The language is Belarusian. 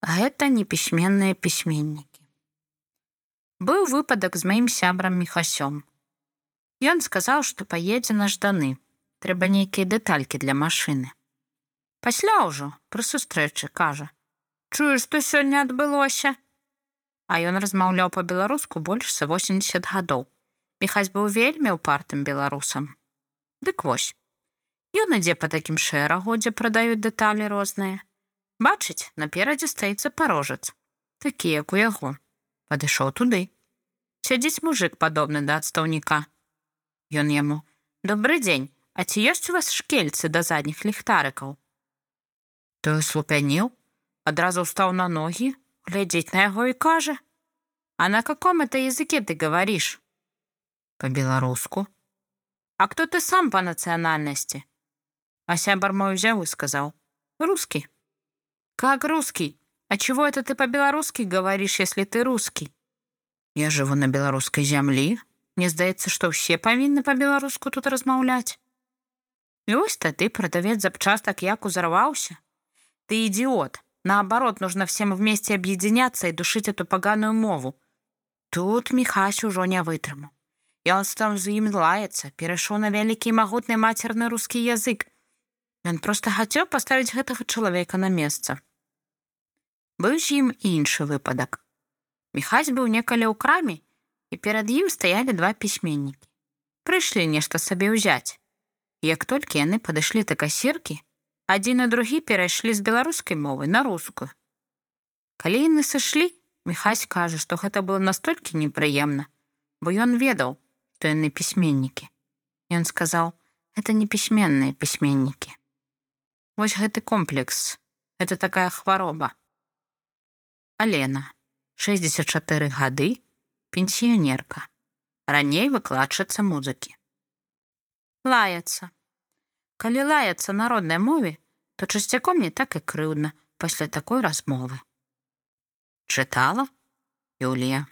Гэта непісьменныя пісьменнікі. Быў выпадак з маім сябрам мехасём. Ён сказаў, што паедзе на жданы. Трэба нейкія дэталькі для машыны. Пасля ўжо пры сустрэчы кажа: « Чуеш, што сёння адбылося. А ён размаўляў па-беларуску больш за 80 гадоў. Мехась быў вельмі ўпартым беларусам. Дык вось. Ён ідзе па такім шэрагу, дзе прадаюць дэталі розныя. Бачыць, наперадзе стаіцца парожац, такі як у яго. Падышоў туды. Сядзіць мужик падобны да адстаўніка. Ён яму: Добры дзень, А ці ёсць у вас шкельцы да задніх ліхтарыкаў? Той слупянеў, адразу ўстаў на ногі, глядзець на яго і кажа: « А на каком это языке ты говоришь? По-беларуску. А кто ты сам по нацыянальнасці? А сябар мой узяў і сказаў: « Рускі. Как русский? А чего это ты по-белорусски говоришь, если ты русский? Я живу на беларускай зямлі. Мне здаецца, што ўсе павінны па-беларуску тут размаўляць. І вось тады прадавец запчастак як узарваўся. Ты ідиот. Наоборот, нужно всем вместе объединяться и душить эту поганую мову. Тут Михась ужо не вытрымаў. І он там з ім лаецца, перайшоў на вялікі магутны мацерны рускі язык. Ён проста хацеў паставіць гэтага чалавека на месца. Быў з ім іншы выпадак. Міхась быў некалі ў краме, і перад ім стаялі два пісьменнікі. Прыйшлі нешта сабе ўзяць. Як толькі яны падышлі да касіркі, адзін і другі перайшлі з беларускай мовы на рускую. Калі яны сышлі, Міхась кажа, што гэта было настолькі непрыемна, бо ён ведаў, што яны пісьменнікі. Ён сказаў: это не пісьменныя пісьменнікі. Вось гэты комплекс, это такая хвароба. Алена, 64 гады, пенсіянерка. Раней выкладчыца музыкі. Лаяцца. Калі лаяцца народнай мове, то часцяком не так і крыўдна пасля такой размовы. Чытала Юлія.